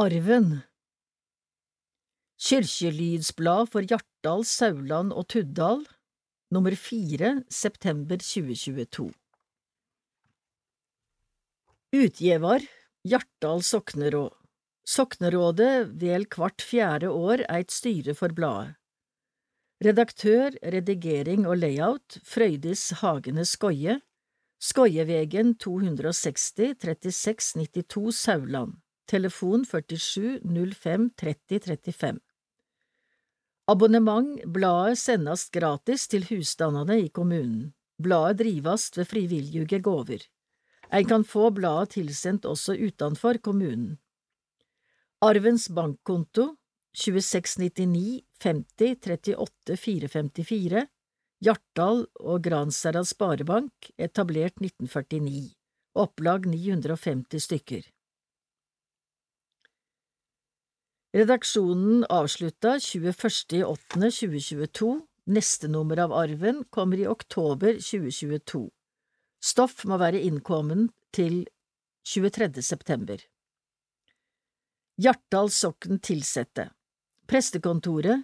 Arven. Kyrkjelydsblad for Hjartdal, Sauland og Tuddal, nummer fire, september 2022 Utgjevar Hjartdal sokneråd. Soknerådet vel kvart fjerde år eit styre for bladet. Redaktør, redigering og layout Frøydis Hagene Skoie. Skoievegen 260 3692 Sauland Telefon 47 05 30 35 Abonnement Bladet sendes gratis til husstandene i kommunen. Bladet drives ved frivillige gaver. En kan få bladet tilsendt også utenfor kommunen. Arvens bankkonto 2699 50 38 454 Hjartdal og Gransherad Sparebank, etablert 1949, opplag 950 stykker. Redaksjonen avslutta 21.08.2022, neste nummer av Arven kommer i oktober 2022. Stoff må være innkommen til 23. september. Hjartdal sokn tilsette Prestekontoret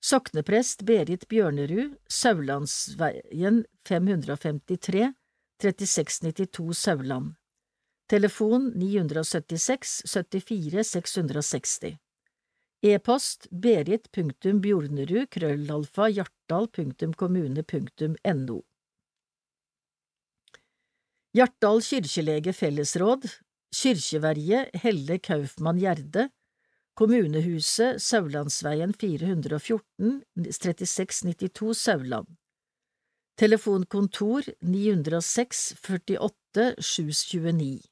Sokneprest Berit Bjørnerud Saulandsveien 553 3692 Sauland Telefon 976 74 660 E-post berit.bjornerud.krøllalfa.hjartdal.kommune.no krøllalfa hjartdal.kommune.no Hjartdal kirkelege fellesråd Kyrkjeverje Helle Kaufmann Gjerde Kommunehuset Saulandsveien 414 3692 Sauland. Telefonkontor 906 48 729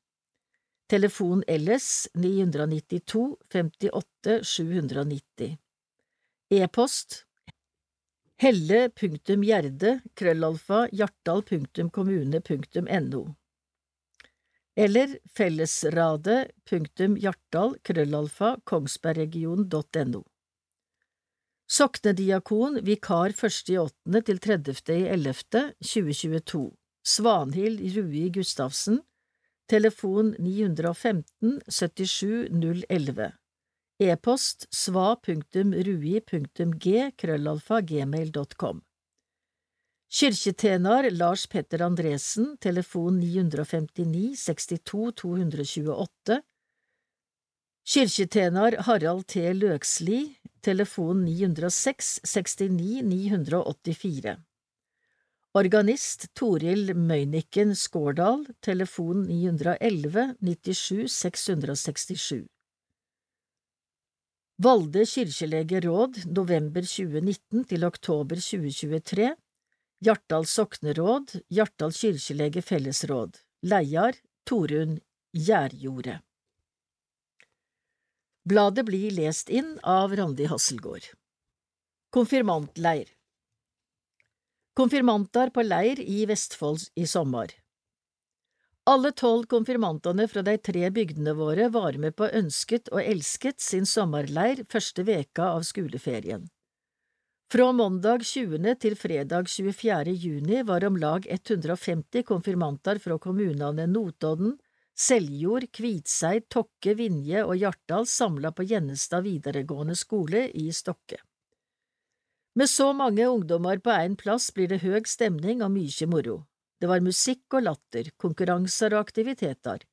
Telefon ellers 992 58 790 E-post helle.gjerde krøllalfa hjartdal.kommune.no eller fellesradet.hjartdal krøllalfa kongsbergregionen.no Soknediakon vikar 1.8. til 30.11.2022 Svanhild Rui Gustavsen Telefon 915 77 011 E-post sva.rui.g krøllalfa gmail.com Kyrkjetjener Lars Petter Andresen, telefon 959 62 228 Kyrkjetjener Harald T. Løksli, telefon 906 69 984 Organist Toril Møyniken Skårdal, telefon 911 97 667 Valde kirkelege råd, november 2019 til oktober 2023 Hjartdal sokneråd, Hjartdal kirkelege fellesråd, Leiar Torunn Gjærjordet. Bladet blir lest inn av Randi Hasselgaard. Konfirmantleir Konfirmantar på leir i Vestfold i sommer Alle tolv konfirmantene fra de tre bygdene våre var med på ønsket og elsket sin sommerleir første veka av skoleferien. Fra mandag 20. til fredag 24. juni var om lag 150 konfirmanter fra kommunene Notodden, Seljord, Kvitseid, Tokke, Vinje og Hjartdal samla på Gjennestad videregående skole i Stokke. Med så mange ungdommer på én plass blir det høg stemning og mykje moro. Det var musikk og latter, konkurranser og aktiviteter.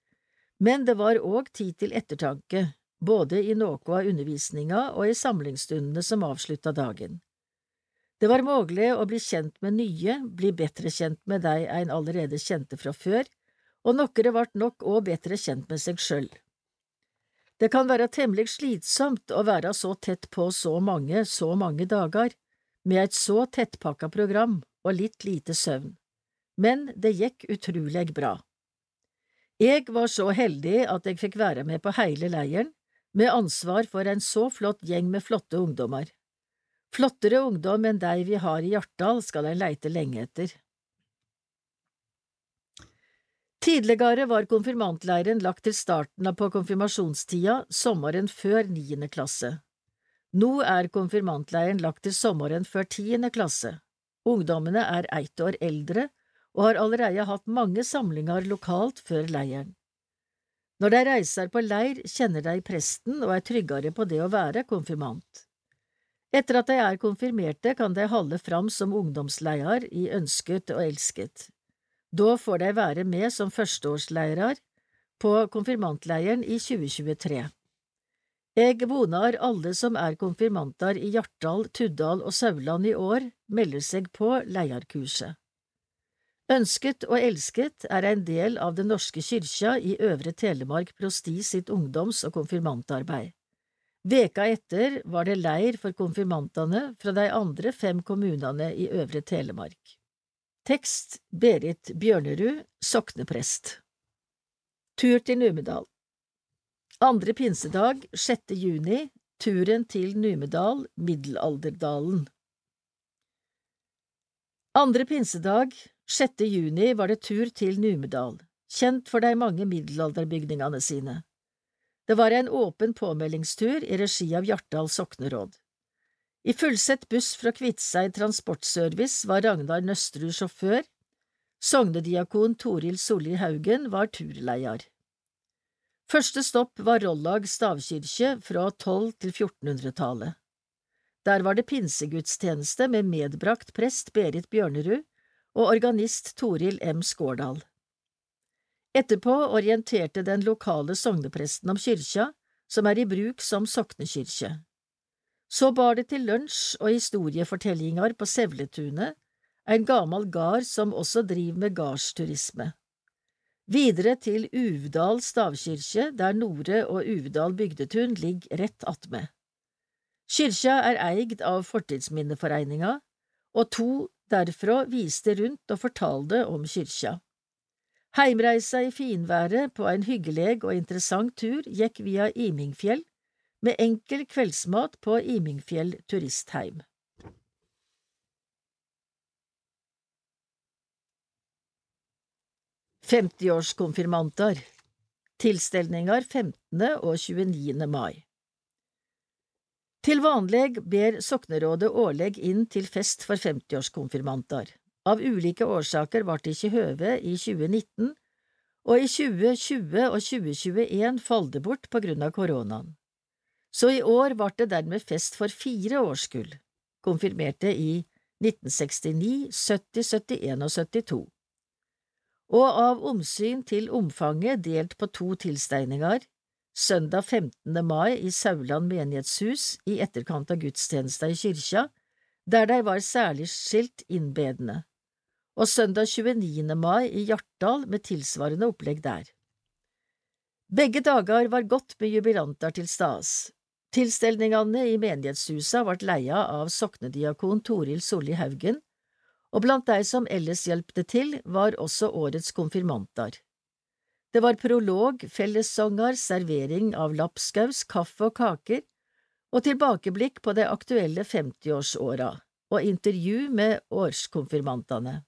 Men det var òg tid til ettertanke, både i noe av undervisninga og i samlingsstundene som avslutta dagen. Det var mulig å bli kjent med nye, bli bedre kjent med dei ein allerede kjente fra før, og nokkere vart nok òg bedre kjent med seg sjøl. Det kan være temmelig slitsomt å være så tett på så mange, så mange dager, med et så tettpakka program og litt lite søvn, men det gikk utrolig bra. Jeg var så heldig at jeg fikk være med på hele leiren, med ansvar for en så flott gjeng med flotte ungdommer. Flottere ungdom enn de vi har i Hjartdal skal en leite lenge etter. Tidligere var konfirmantleiren lagt til starten av på konfirmasjonstida sommeren før niende klasse. Nå er konfirmantleiren lagt til sommeren før tiende klasse. Ungdommene er ett år eldre og har allerede hatt mange samlinger lokalt før leiren. Når de reiser på leir, kjenner de presten og er tryggere på det å være konfirmant. Etter at de er konfirmerte, kan de holde fram som ungdomsleier i Ønsket og Elsket. Da får de være med som førsteårsleirer på konfirmantleiren i 2023. Jeg vonar alle som er konfirmantar i Hjartdal, Tuddal og Sauland i år, melder seg på leierkurset. Ønsket og elsket er en del av Den norske kyrkja i Øvre Telemark prosti sitt ungdoms- og konfirmantarbeid. Veka etter var det leir for konfirmantane fra de andre fem kommunene i Øvre Telemark. Tekst Berit Bjørnerud, sokneprest Tur til Numedal Andre pinsedag, 6. juni, turen til Numedal, Middelalderdalen. Andre pinsedag, 6. juni, var det tur til Numedal, kjent for de mange middelalderbygningene sine. Det var en åpen påmeldingstur i regi av Hjartdal sokneråd. I fullsett buss fra Kviteseid Transportservice var Ragnar Nøstrud sjåfør, sognediakon Toril Solli Haugen var turleier. Første stopp var Rollag stavkirke fra 12- til 1400-tallet. Der var det pinsegudstjeneste med medbrakt prest Berit Bjørnerud og organist Toril M. Skårdal. Etterpå orienterte den lokale sognepresten om kyrkja, som er i bruk som soknekyrkje. Så bar det til lunsj og historiefortellinger på Sevletunet, en gammel gard som også driver med gardsturisme. Videre til Uvdal stavkirke, der Nore og Uvdal bygdetun ligger rett attmed. Kyrkja er eid av Fortidsminneforeininga, og to derfra viste rundt og fortalte om kyrkja. Heimreisa i finværet på en hyggelig og interessant tur gikk via Imingfjell, med enkel kveldsmat på Imingfjell turistheim. Femtiårskonfirmanter Tilstelninger 15. og 29. mai Til vanlig ber soknerådet årlig inn til fest for 50-årskonfirmanter. Av ulike årsaker ble det ikke høve i 2019, og i 2020 og 2021 falt det bort på grunn av koronaen. Så i år ble det dermed fest for fire årskull, konfirmerte i 1969, 70, 71 og 72. Og av omsyn til omfanget delt på to tilsteininger, søndag 15. mai i Sauland menighetshus i etterkant av gudstjenesta i kyrkja, der de var særlig skilt innbedende, og søndag 29. mai i Hjartdal med tilsvarende opplegg der. Begge dager var godt med jubilanter til stas. Tilstelningene i menighetshusa ble leia av soknediakon Toril Solli Haugen, og blant de som ellers hjelpte til, var også årets konfirmanter. Det var prolog, fellessanger, servering av lapskaus, kaffe og kaker, og tilbakeblikk på de aktuelle 50-årsåra, og intervju med årskonfirmantene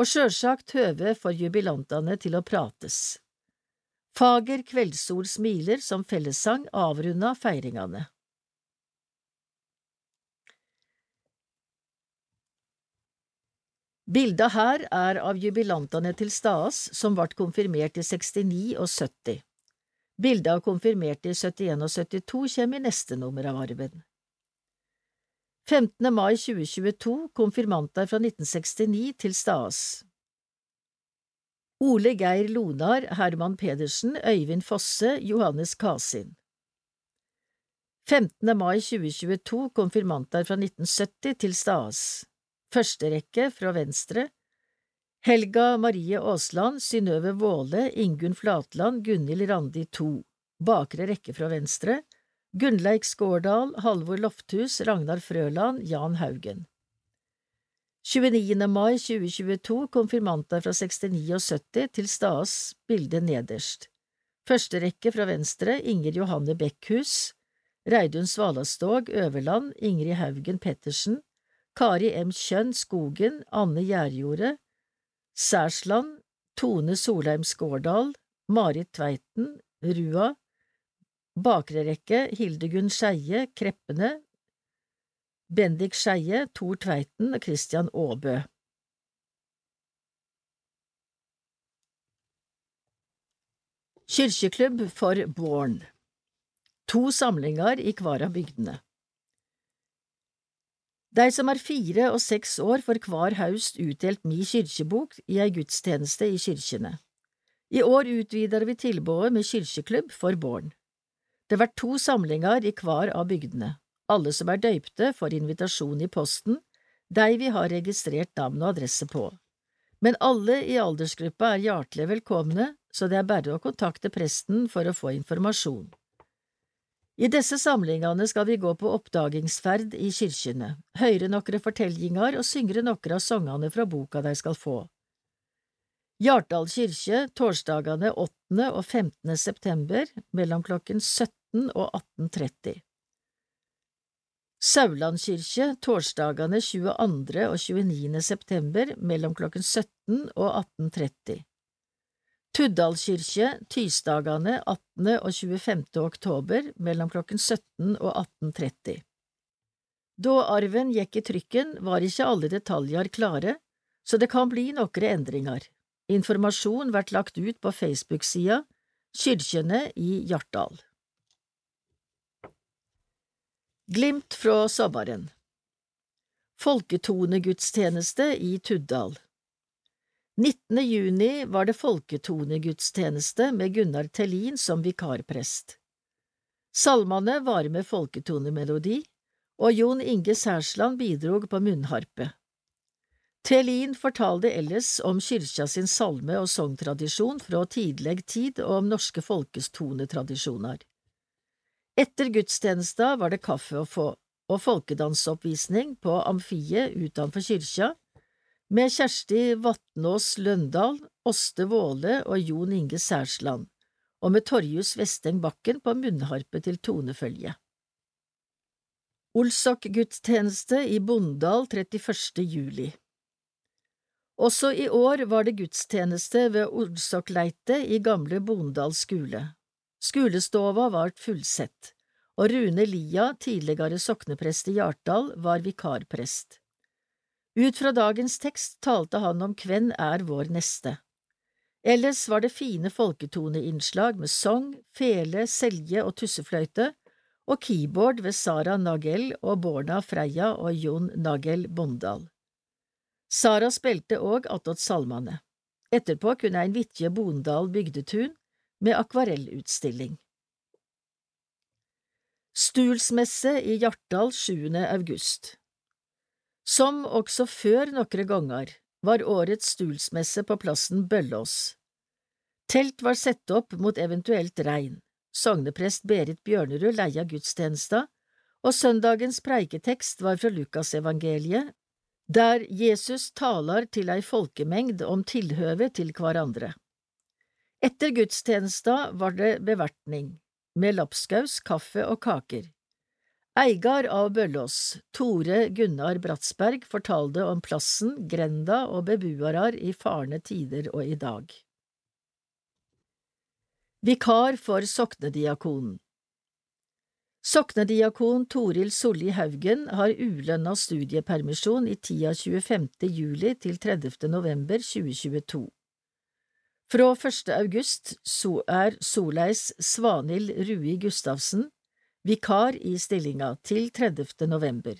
og sjølsagt høve for jubilantene til å prates. Fager kveldssol smiler som fellessang avrunda feiringane. Bilda her er av jubilantene til Stas som ble konfirmert i 69 og 70. Bildet av konfirmerte i 71 og 72 kommer i neste nummer av arven. 15. mai 2022 konfirmanter fra 1969 til Stas. Ole Geir Lonar, Herman Pedersen, Øyvind Fosse, Johannes Kasin. 15. mai 2022 konfirmanter fra 1970 til Stas. Første rekke fra venstre Helga Marie Aasland, Synnøve Våle, Ingunn Flatland, Gunhild Randi 2. Bakre rekke fra venstre Gunnleik Skårdal, Halvor Lofthus, Ragnar Frøland, Jan Haugen. 29. mai 2022 konfirmanter fra 69 og 70 til Stas, bilde nederst. Første rekke fra venstre Inger Johanne Bekkhus, Reidun Svalastog Øverland, Ingrid Haugen Pettersen, Kari M. Kjønn Skogen, Anne Gjærjordet, Særsland, Tone Solheim Skårdal, Marit Tveiten, Rua, Bakre rekke Hildegunn Skeie, Kreppene, Bendik Skeie, Tor Tveiten og Christian Aabø. Kyrkjeklubb for Born To samlinger i hver av bygdene. De som er fire og seks år, får hver høst utdelt mi kyrkjebok i ei gudstjeneste i kyrkjene. I år utvider vi tilbudet med kyrkjeklubb for barn. Det blir to samlinger i hver av bygdene. Alle som er døypte, får invitasjon i posten, de vi har registrert navn og adresse på. Men alle i aldersgruppa er hjertelig velkomne, så det er bare å kontakte presten for å få informasjon. I disse samlingene skal vi gå på oppdagingsferd i kyrkjene, høre nokre fortellinger og syngre nokre av sangene fra boka de skal få. Hjartdal kyrkje torsdagene 8. og 15. september mellom klokken 17 og 18.30. Sauland kirke torsdagene 22. og 29. september mellom klokken 17 og 18.30. Tuddal kirke tirsdagene 18. og 25. oktober mellom klokken 17 og 18.30. Da arven gikk i trykken, var ikke alle detaljer klare, så det kan bli nokre endringer. Informasjon blir lagt ut på Facebook-sida Kyrkjene i Hjartdal. Glimt fra sommeren Folketonegudstjeneste i Tuddal 19. juni var det folketonegudstjeneste med Gunnar Tellin som vikarprest. Salmane var med folketonemelodi, og Jon Inge Særsland bidrog på munnharpe. Tellin fortalte ellers om kyrkja sin salme- og sangtradisjon fra tidleg tid og om norske folkestonetradisjoner. Etter gudstjenesta var det kaffe å få, og folkedansoppvisning på amfiet utenfor kyrkja, med Kjersti Vatnås Løndal, Åste Våle og Jon Inge Særsland, og med Torjus Vesteng Bakken på munnharpe til tonefølge. Olsok-gudstjeneste i Bondal 31. juli Også i år var det gudstjeneste ved Olsokleitet i gamle Bondal skule. Skulestova var fullsett, og Rune Lia, tidligere sokneprest i Hjartdal, var vikarprest. Ut fra dagens tekst talte han om hvem er vår neste. Ellers var det fine folketoneinnslag med sang, fele, selje og tussefløyte, og keyboard ved Sara Nagel og Borna Freia og Jon Nagel Bondal. Sara spilte òg attåt salmane. Etterpå kunne ein vitje Bondal bygdetun med akvarellutstilling. Stulsmesse i Hjartdal 7. august som også før nokre ganger var årets stulsmesse på plassen Bøllås. Telt var sett opp mot eventuelt regn. Sogneprest Berit Bjørnerud leia gudstjenesta, og søndagens preiketekst var fra Lukasevangeliet, der Jesus taler til ei folkemengd om tilhøvet til hverandre. Etter gudstjenesta var det bevertning, med lapskaus, kaffe og kaker. Eigar av Bøllås, Tore Gunnar Bratsberg, fortalte om plassen, grenda og bebuarar i farne tider og i dag. Vikar for soknediakonen Soknediakon Toril Solli Haugen har ulønna studiepermisjon i tida 25. juli til 30. november 2022. Fra 1. august så er Soleis Svanhild Rui Gustavsen vikar i stillinga til 30. november.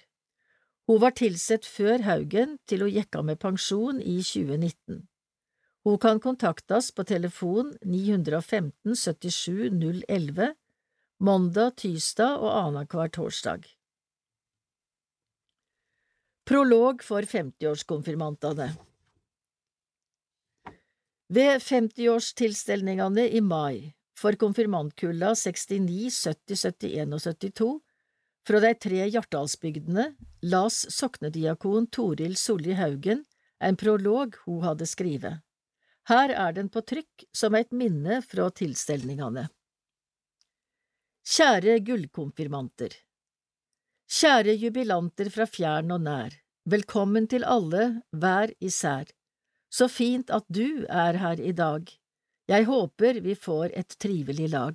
Hun var tilsett før Haugen til hun gikk med pensjon i 2019. Hun kan kontaktes på telefon 915 77 011 mandag, tirsdag og annenhver torsdag. Prolog for 50-årskonfirmantene Ved 50-årstilstelningene i mai for konfirmantkulla 69, 70, 71 og 72 fra de tre Hjartdalsbygdene las soknediakon Toril Solli Haugen en prolog hun hadde skrevet. Her er den på trykk som et minne fra tilstelningene. Kjære gullkonfirmanter Kjære jubilanter fra fjern og nær, velkommen til alle, hver især. Så fint at du er her i dag. Jeg håper vi får et trivelig lag.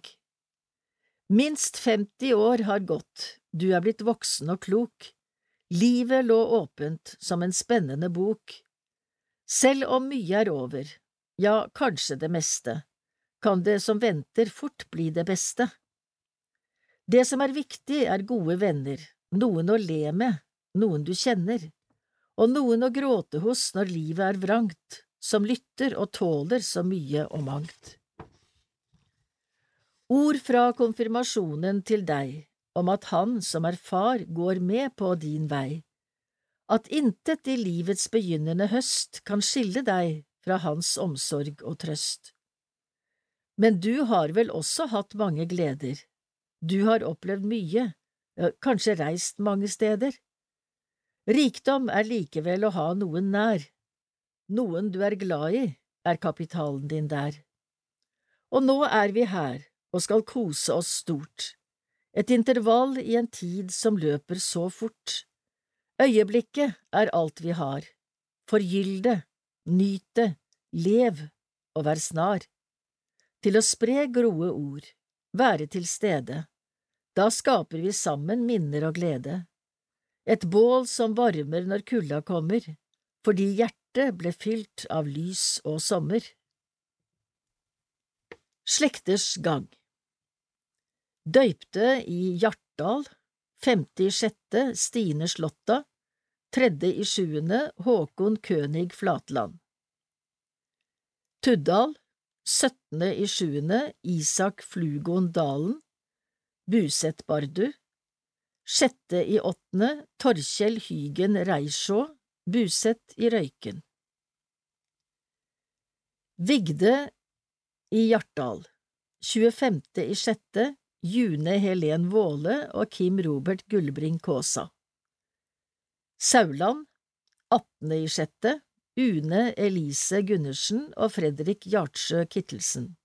Minst 50 år har gått, du er blitt voksen og klok. Livet lå åpent som en spennende bok. Selv om mye er over, ja, kanskje det meste, kan det som venter fort bli det beste. Det som er viktig, er gode venner, noen å le med, noen du kjenner, og noen å gråte hos når livet er vrangt, som lytter og tåler så mye og mangt. Ord fra konfirmasjonen til deg om at Han som er far, går med på din vei, at intet i livets begynnende høst kan skille deg fra Hans omsorg og trøst. Men du har vel også hatt mange gleder, du har opplevd mye, kanskje reist mange steder. Rikdom er likevel å ha noen nær, noen du er glad i, er kapitalen din der. Og nå er vi her og skal kose oss stort, et intervall i en tid som løper så fort. Øyeblikket er alt vi har, forgyll det, nyt det, lev og vær snar. Til å spre groe ord, være til stede, da skaper vi sammen minner og glede. Et bål som varmer når kulda kommer, fordi hjertet ble fylt av lys og sommer. Slekters gang Døypte i Hjartdal, femte i sjette Stine Slåtta, tredje i sjuende Håkon Kønig Flatland. Tuddal, syttende i sjuende Isak Flugon Dalen, Buset Bardu, sjette i åttende Torkjell Hygen Reisjå, Buset i Røyken. Vigde i Hjartdal, 25. i sjette June Helen Våle og Kim Robert Gullbring Kaasa. Sauland, 18. i sjette, Une Elise Gundersen og Fredrik Hjartsjø Kittelsen.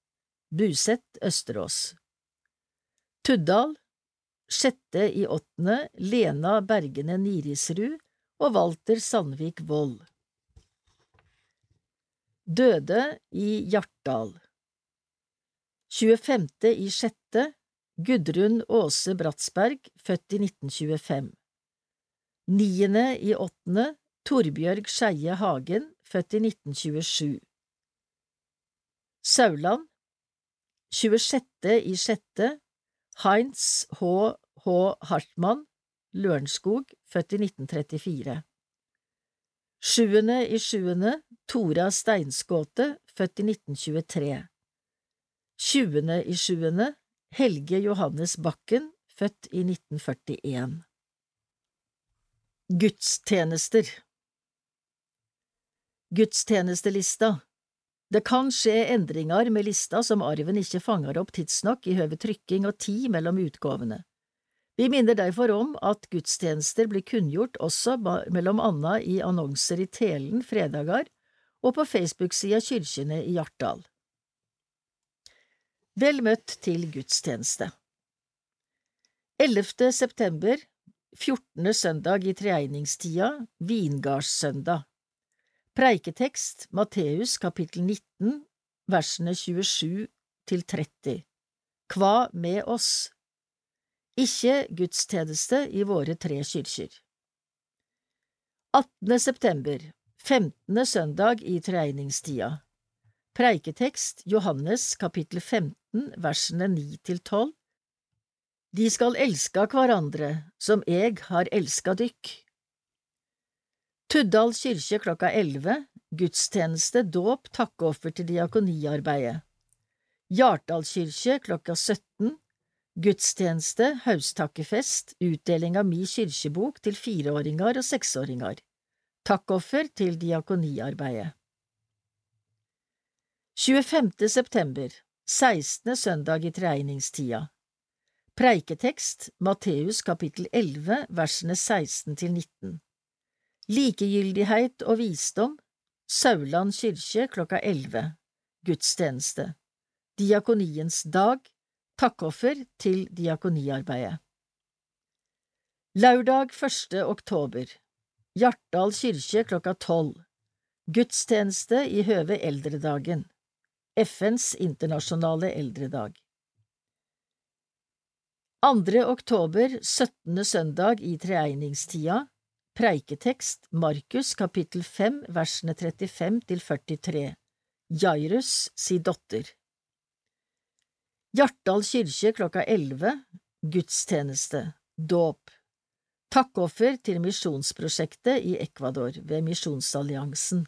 Buset Østerås. Tuddal, sjette i åttende, Lena Bergene Nirisrud og Walter Sandvik Wold. Døde i Hjartdal. 25. i sjette, Gudrun Aase Bratsberg, født i 1925 9. i åttende Torbjørg Skeie Hagen, født i 1927 Sauland 26. i sjette Heinz H. H. Hartmann, Lørenskog, født i 1934 Sjuende i sjuende Tora Steinskåte, født i 1923 Tjuende i sjuende Helge Johannes Bakken, født i 1941 Gudstjenester. Gudstjenestelista. Det kan skje endringer med lista som arven ikke fanger opp tidsnok i høve trykking og tid mellom utgavene. Vi minner derfor om at gudstjenester blir kunngjort også mellom anna i annonser i Telen fredager og på Facebook-sida Kyrkjene i Hjartdal. Vel møtt til gudstjeneste. 11. september, 14. søndag i treegningstida, vingardssøndag. Preiketekst Matteus kapittel 19, versene 27 til 30. Kva med oss? Ikke gudstjeneste i våre tre kyrkjer. 18. september, 15. søndag i treningstida. Preiketekst Johannes kapittel 15 versene 9 til 12 De skal elska hverandre som eg har elska dykk. Tuddal kyrkje klokka 11 Gudstjeneste, dåp, takkeoffer til diakoniarbeidet. Hjartdal kyrkje klokka 17 Gudstjeneste, haustakkefest, utdeling av mi kyrkjebok til fireåringer og seksåringer. Takkoffer til diakoniarbeidet. 25. september, 16. søndag i treegningstida Preiketekst Matteus kapittel 11 versene 16 til 19 Likegyldighet og visdom Sauland kyrkje klokka 11 Gudstjeneste Diakoniens dag Takkoffer til diakoniarbeidet Lørdag 1. oktober Hjartdal kyrkje klokka 12 Gudstjeneste i høve eldredagen FNs internasjonale eldredag. 2. oktober, 17. søndag i treegningstida, preiketekst Markus kapittel 5 versene 35 til 43, Jairus si dotter. Hjartdal kirke klokka elleve, gudstjeneste, dåp. Takkoffer til misjonsprosjektet i Ecuador ved Misjonsalliansen.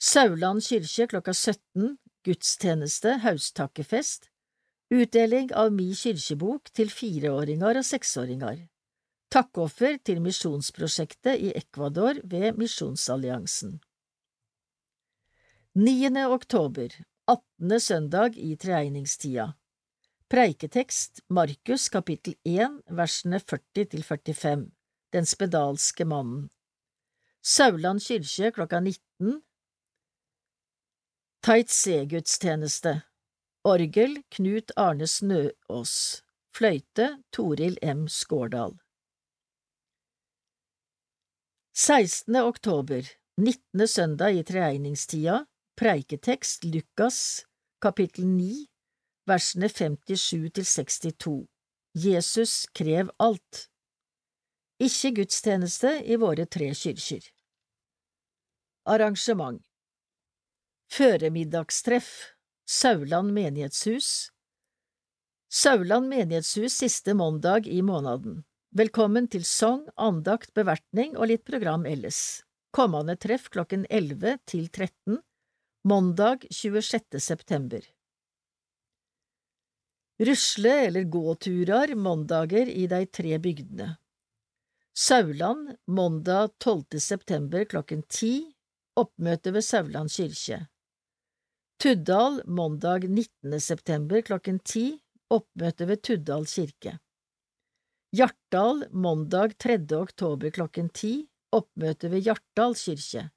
Sauland kirke klokka 17, gudstjeneste, haustakkefest, utdeling av Mi kirkebok til fireåringer og seksåringer, takkoffer til misjonsprosjektet i Ecuador ved Misjonsalliansen. 9. oktober, 18. søndag i treegningstida Preiketekst Markus kapittel 1 versene 40 til 45 Den spedalske mannen Sauland kirke klokka 19 Taitse-gudstjeneste Orgel Knut Arne Snøås Fløyte Toril M. Skårdal 16. oktober, 19. søndag i treegningstida, preiketekst Lukas, kapittel 9, versene 57 til 62. Jesus krev alt. Ikke gudstjeneste i våre tre kirker Arrangement Føremiddagstreff Sauland menighetshus Sauland menighetshus siste mandag i måneden. Velkommen til sang, andakt, bevertning og litt program ellers. Kommende treff klokken 11 til 13, mandag 26. september. Rusle- eller gåturer mandager i de tre bygdene. Sauland mandag 12. september klokken 10, oppmøte ved Sauland kirke. Tuddal mandag 19. september klokken 10, oppmøte ved Tuddal kirke. Hjartdal mandag 3. oktober klokken 10, oppmøte ved Hjartdal kirke.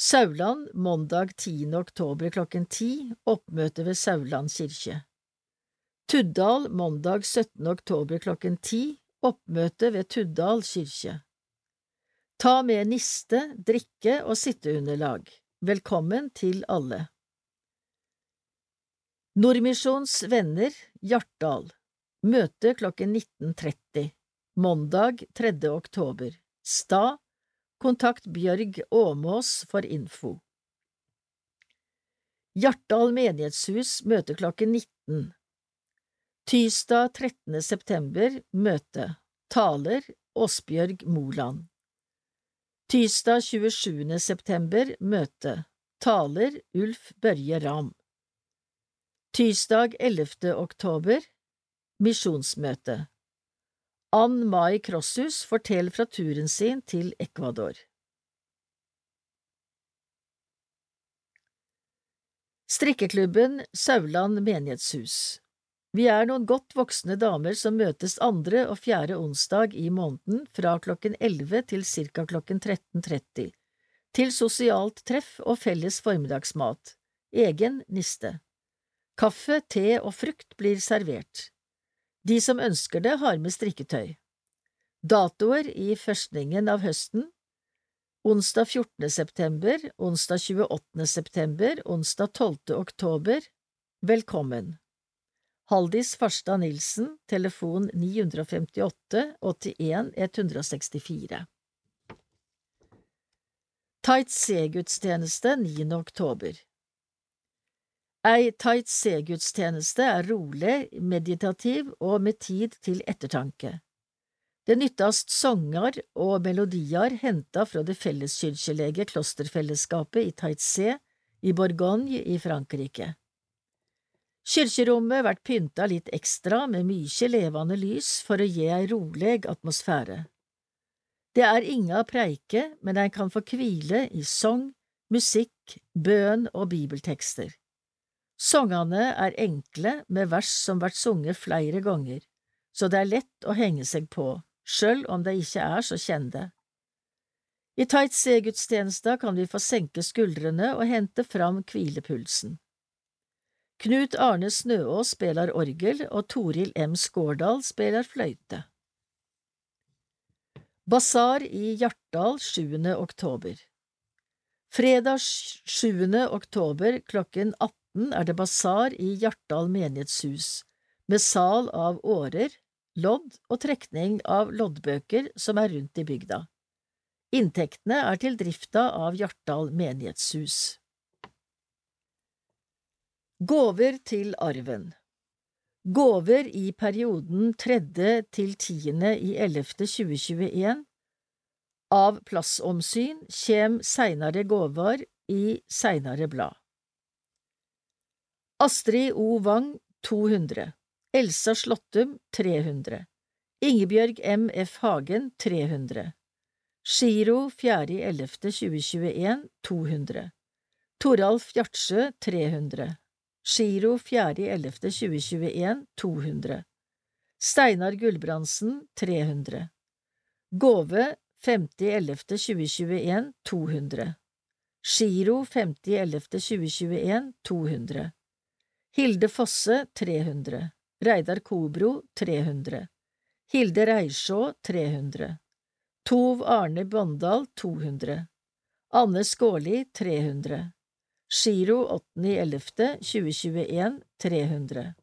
Sauland mandag 10. oktober klokken 10, oppmøte ved Sauland kirke. Tuddal mandag 17. oktober klokken 10, oppmøte ved Tuddal kirke. Ta med niste, drikke og sitteunderlag. Velkommen til alle. Nordmisjons venner, Hjartdal Møte klokken 19.30 Mandag 3. oktober Stad Kontakt Bjørg Åmås for info Hjartdal menighetshus møte klokken 19 Tysdag 13. september Møte Taler Åsbjørg Moland Tysdag 27. september Møte Taler Ulf Børje Ram Tysdag 11. oktober Misjonsmøte Ann Mai Krosshus forteller fra turen sin til Ecuador. Strikkeklubben Sauland menighetshus Vi er noen godt voksne damer som møtes andre og fjerde onsdag i måneden fra klokken 11 til ca. klokken 13.30, til sosialt treff og felles formiddagsmat, egen niste. Kaffe, te og frukt blir servert. De som ønsker det, har med strikketøy. Datoer i førstningen av høsten Onsdag 14. september, onsdag 28. september, onsdag 12. oktober Velkommen! Haldis Farstad Nilsen, telefon 958 81 164 Taitse-gudstjeneste 9. oktober Ei taitse-gudstjeneste er rolig, meditativ og med tid til ettertanke. Det nyttast sanger og melodier henta fra det felleskyrkjelege klosterfellesskapet i Taitse i Bourgogne i Frankrike. Kirkerommet vert pynta litt ekstra med mykje levende lys for å gi ei rolig atmosfære. Det er inga preike, men ein kan få kvile i sang, musikk, bøn og bibeltekster. Sangene er enkle med vers som vært sunget flere ganger, så det er lett å henge seg på, sjøl om de ikke er så kjente. I Taitse-gudstjenesta kan vi få senke skuldrene og hente fram hvilepulsen. Knut Arne Snøaas spiller orgel, og Toril M. Skårdal spiller fløyte. Basar i Hjartdal 7. oktober Fredag 7. oktober klokken 18 18 er det basar i Hjartdal menighetshus, med sal av årer, lodd og trekning av loddbøker som er rundt i bygda. Inntektene er til drifta av Hjartdal menighetshus. Gåver til arven Gåver i perioden tredje til tiende i ellevte 2021 Av plassomsyn kjem seinare gåvar i seinare blad. Astrid O. Wang 200 Elsa Slåttum 300 Ingebjørg M. F. Hagen 300 Giro 4.11.2021 200 Toralf Gjartsjø 300 Giro 4.11.2021 200 Steinar Gulbrandsen 300 Gåve 50.11.2021 200 Giro 50.11.2021 200 Hilde Fosse 300 Reidar Kobro 300 Hilde Reisjå 300 Tov Arne Bondal 200 Anne Skåli 300 Giro 8.11.2021 300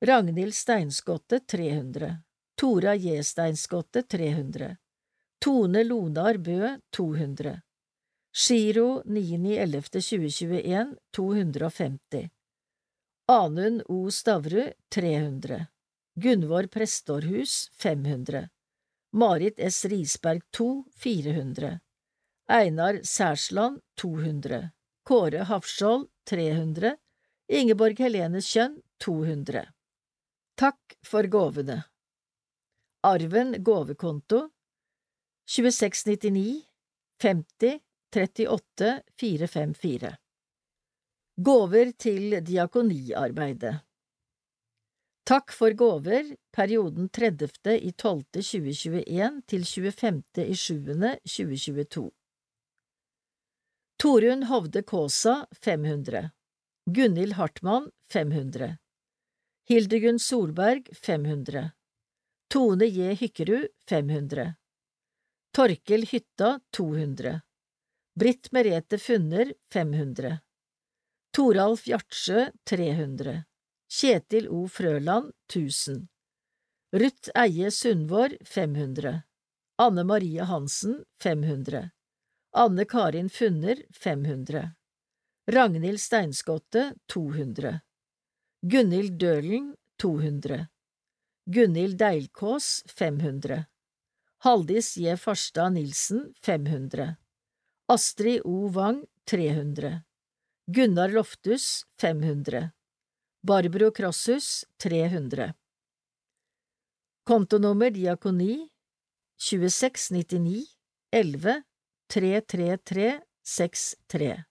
Ragnhild Steinskotte 300 Tora J. Steinskotte 300 Tone Lonar Bø 200 Giro 9.11.2021 250 Anund O. Stavru 300 Gunvor Prestårhus 500 Marit S. Risberg 2 400 Einar Særsland 200 Kåre Hafskjold 300 Ingeborg Helene Kjønn 200 Takk for gåvene. Arven gåvekonto 2699 50 38 454 Gåver til diakoniarbeidet Takk for gåver perioden 30. i 12. 2021 til 25. i 7. 2022 Torunn Hovde Kaasa 500 Gunhild Hartmann 500 Hildegunn Solberg 500 Tone J. Hykkerud 500 Torkel Hytta 200 Britt Merete Funner 500 Toralf Gjartsjø 300 Kjetil O. Frøland 1000 Ruth Eie Sundvår 500 Anne Marie Hansen 500 Anne Karin Funner 500 Ragnhild Steinskotte 200 Gunhild Dølen 200 Gunhild Deilkås 500 Haldis J. Farstad Nilsen 500 Astrid O. Wang 300 Gunnar Loftus 500 Barbro Krosshus 300 Kontonummer diakoni 2699 11 33363